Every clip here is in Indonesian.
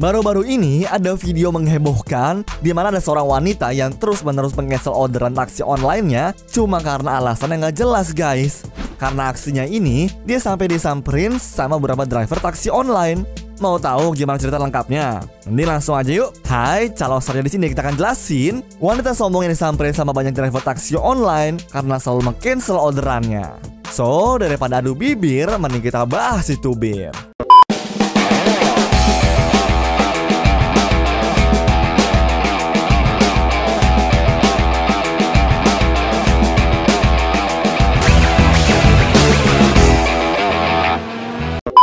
Baru-baru ini ada video menghebohkan di mana ada seorang wanita yang terus-menerus mengcancel orderan taksi online-nya cuma karena alasan yang gak jelas guys. Karena aksinya ini, dia sampai disamperin sama beberapa driver taksi online. Mau tahu gimana cerita lengkapnya? Nanti langsung aja yuk. Hai, calon sarja di sini kita akan jelasin wanita sombong yang disamperin sama banyak driver taksi online karena selalu mengcancel orderannya. So, daripada adu bibir, mending kita bahas itu bir.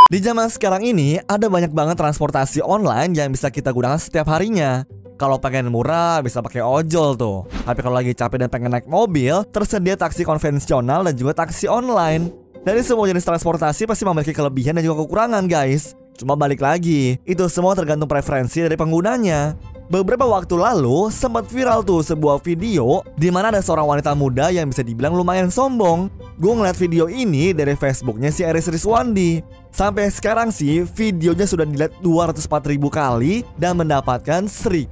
Di zaman sekarang ini ada banyak banget transportasi online yang bisa kita gunakan setiap harinya. Kalau pengen murah bisa pakai ojol tuh. Tapi kalau lagi capek dan pengen naik mobil, tersedia taksi konvensional dan juga taksi online. Dari semua jenis transportasi pasti memiliki kelebihan dan juga kekurangan guys. Cuma balik lagi, itu semua tergantung preferensi dari penggunanya. Beberapa waktu lalu sempat viral tuh sebuah video di mana ada seorang wanita muda yang bisa dibilang lumayan sombong. Gue ngeliat video ini dari Facebooknya si Eris Rizwandi. Sampai sekarang sih videonya sudah dilihat 204 ribu kali dan mendapatkan 1400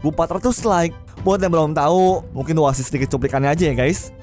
like. Buat yang belum tahu, mungkin tuh sedikit cuplikannya aja ya guys.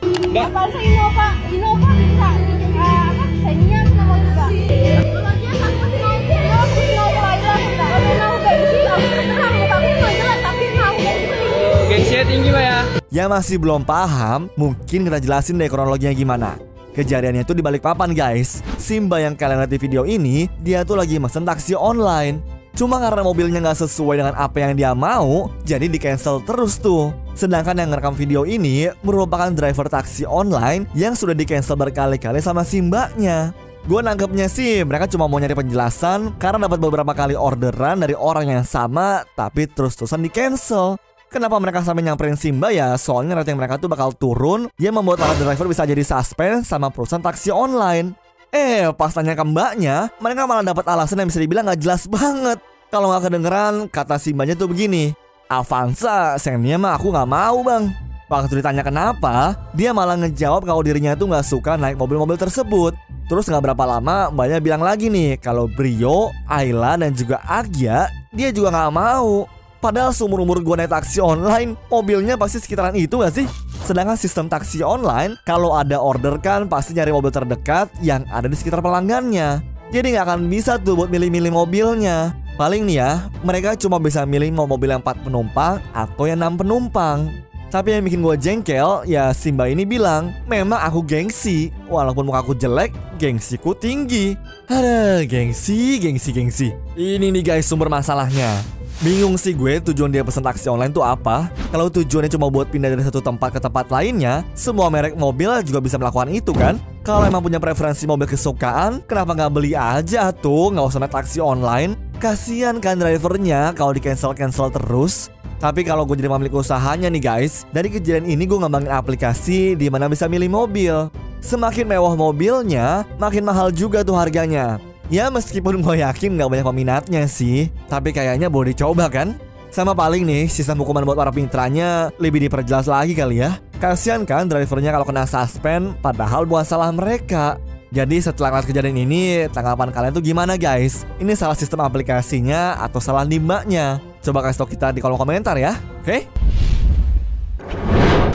Tinggi pak ya Yang masih belum paham, mungkin kita jelasin deh kronologinya gimana. Kejadiannya itu di balik papan guys. Simba yang kalian lihat di video ini, dia tuh lagi mesen taksi online. Cuma karena mobilnya nggak sesuai dengan apa yang dia mau, jadi di cancel terus tuh. Sedangkan yang ngerekam video ini merupakan driver taksi online yang sudah di cancel berkali-kali sama Simbanya. Gue nangkepnya sih mereka cuma mau nyari penjelasan karena dapat beberapa kali orderan dari orang yang sama tapi terus-terusan di cancel. Kenapa mereka sampai nyamperin Simba ya? Soalnya rating mereka tuh bakal turun yang membuat para driver bisa jadi suspend sama perusahaan taksi online. Eh, pas tanya ke mbaknya, mereka malah dapat alasan yang bisa dibilang gak jelas banget. Kalau nggak kedengeran, kata Simbanya tuh begini, Avanza, Xenia mah aku nggak mau bang. Waktu ditanya kenapa, dia malah ngejawab kalau dirinya tuh nggak suka naik mobil-mobil tersebut. Terus nggak berapa lama, mbaknya bilang lagi nih kalau Brio, Ayla dan juga Agya dia juga nggak mau. Padahal seumur umur gue naik taksi online, mobilnya pasti sekitaran itu gak sih? Sedangkan sistem taksi online, kalau ada order kan pasti nyari mobil terdekat yang ada di sekitar pelanggannya. Jadi nggak akan bisa tuh buat milih-milih mobilnya. Paling nih ya, mereka cuma bisa milih mau mobil yang 4 penumpang atau yang 6 penumpang. Tapi yang bikin gue jengkel, ya Simba ini bilang, memang aku gengsi. Walaupun muka aku jelek, gengsiku tinggi. Ada gengsi, gengsi, gengsi. Ini nih guys sumber masalahnya. Bingung sih gue tujuan dia pesan taksi online tuh apa. Kalau tujuannya cuma buat pindah dari satu tempat ke tempat lainnya Semua merek mobil juga bisa melakukan itu kan? Kalau emang punya preferensi mobil kesukaan Kenapa nggak beli aja tuh? Nggak usah naik taksi online. Kasian kan drivernya kalau di cancel-cancel terus. Tapi kalau gue jadi pemilik usahanya nih guys, dari kejadian ini gue ngembangin aplikasi di mana bisa milih mobil. Semakin mewah mobilnya, makin mahal juga tuh harganya. Ya meskipun gue yakin nggak banyak peminatnya sih, tapi kayaknya boleh dicoba kan? Sama paling nih, sistem hukuman buat para pintranya lebih diperjelas lagi kali ya. Kasian kan drivernya kalau kena suspend, padahal bukan salah mereka. Jadi setelah ngeliat kejadian ini, tanggapan kalian tuh gimana guys? Ini salah sistem aplikasinya atau salah nimbaknya? Coba kasih tau kita di kolom komentar ya, oke?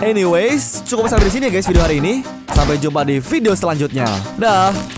Anyways, cukup sampai di sini ya guys video hari ini. Sampai jumpa di video selanjutnya. Dah.